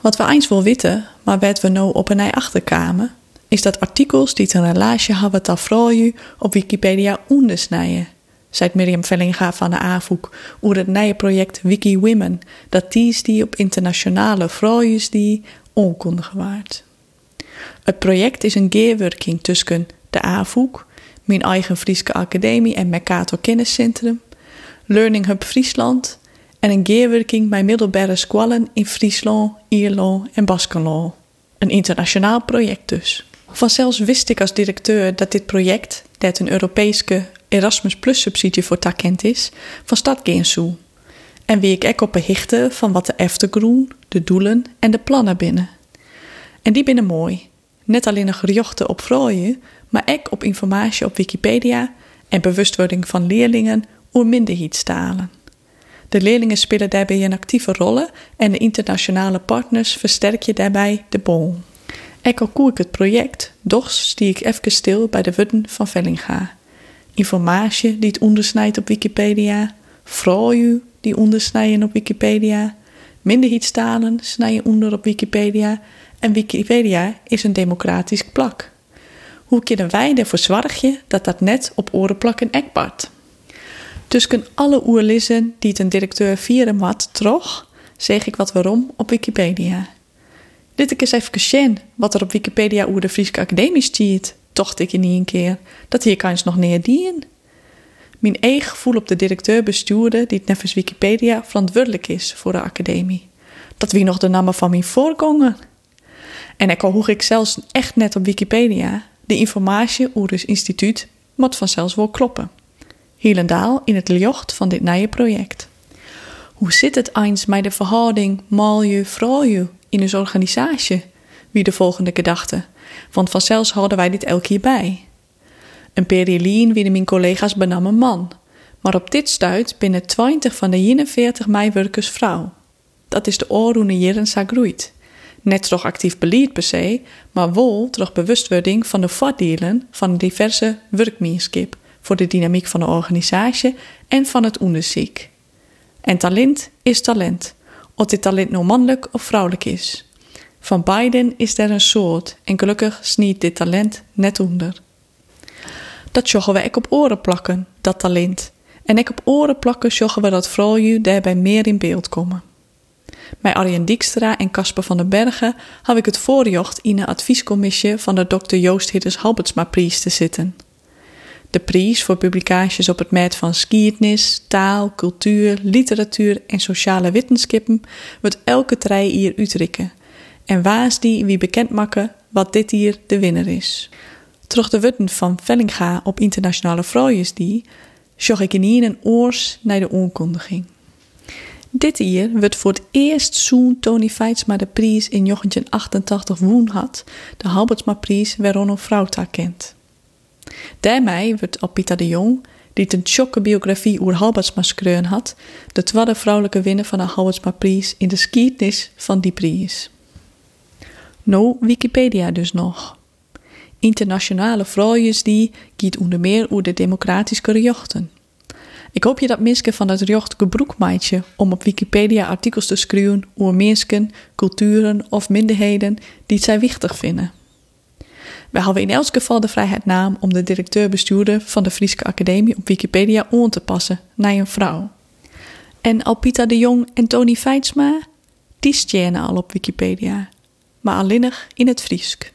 Wat we eens wel weten, maar wat we nou op een ei achterkamen, is dat artikels die een relatie hebben tot vrouwen op Wikipedia ondersnijden. Zei Mirjam Vellinga van de AVOEK over het nieuwe project Wiki Women, dat die die op internationale vrouwen die onkundig waard. Het project is een geerwerking tussen de AVOEK, mijn eigen Frieske Academie en Mercator Kenniscentrum, Learning Hub Friesland en een geerwerking bij middelbare squallen in Friesland, Ierland en Baskenland. Een internationaal project dus. Vanzelfs wist ik als directeur dat dit project, dat een Europese Erasmus Plus subsidie voor takent is, van stad gaan En wie ik ook op behichte van wat de eftergroen, de doelen en de plannen binnen. En die binnen mooi. Net alleen een gerichte op vrouwen, maar ook op informatie op Wikipedia en bewustwording van leerlingen over minderheidstalen. De leerlingen spelen daarbij een actieve rol en de internationale partners versterken daarbij de bol. Ik al ik het project, doch stie ik even stil bij de wutten van Vellinga. Informatie die het ondersnijdt op Wikipedia, vrouwen die ondersnijden op Wikipedia, minderheidstalen snijden onder op Wikipedia en Wikipedia is een democratisch plak. Hoe kunnen wij ervoor zorgen dat dat net op orenplakken ekbart? Dus kunnen alle oerlissen die een directeur vieren mat trog, zeg ik wat waarom op Wikipedia. Dit is even zien wat er op Wikipedia over de Friese Academie stiert, tocht ik niet een keer. Dat hier kan je nog neer dien. Mijn eigen gevoel op de directeur-bestuurder die het nevens Wikipedia verantwoordelijk is voor de academie. Dat wie nog de namen van mijn voorganger. En ik al hoeg ik zelfs echt net op Wikipedia. De informatie over het instituut moet vanzelfs wel kloppen. Hielendaal in het licht van dit nieuwe project. Hoe zit het eens met de verhouding malje-vrouwje in onze organisatie? Wie de volgende gedachte. Want vanzelfs houden wij dit elke keer bij. Een periolien wie mijn collega's benamen man. Maar op dit stuit binnen 20 van de 41 meiwerkers vrouw. Dat is de oorroene jaren groeit. Net toch actief beleid per se, maar wel toch bewustwording van de voordelen van diverse werkmeerskip voor de dynamiek van de organisatie en van het onderzoek. En talent is talent, of dit talent nou mannelijk of vrouwelijk is. Van beiden is er een soort en gelukkig sniet dit talent net onder. Dat joggen we ook op oren plakken, dat talent. En ik op oren plakken joggen we dat vrouwen daarbij meer in beeld komen. Bij Arjen Dijkstra en Casper van den Bergen heb ik het voorjocht in een adviescommissie van de Dr. Joost Hidders Halbertsma Prijs te zitten. De prijs voor publicaties op het meet van skietnis, taal, cultuur, literatuur en sociale wetenschappen wordt elke trij hier uitrikken. En waas die wie bekend maken wat dit hier de winnaar is. Terug de wutten van Vellinga op internationale vrouwen die, zag ik in hier een oors naar de onkondiging. Dit jaar wordt voor het eerst zo'n Tony Feitsma de prijs in 1988 woon had, de Halbertsma prijs waarom een vrouw kent. Daarmee wordt Alpita de Jong, die een chokke biografie over Halbertsma schreeuwen had, de tweede vrouwelijke winnaar van de Halbertsma prijs in de skietnis van die prijs. No Wikipedia dus nog. Internationale vrouwen die giet onder meer over de democratische rechten. Ik hoop je dat mensen van het jocht gebroek maatje om op Wikipedia artikels te schrijven over mensen, culturen of minderheden die zij wichtig vinden. We hebben in elk geval de vrijheid naam om de directeur-bestuurder van de Friese Academie op Wikipedia aan te passen naar een vrouw. En Alpita de Jong en Tony Feitsma, die stjenen al op Wikipedia, maar alleenig in het Friesk.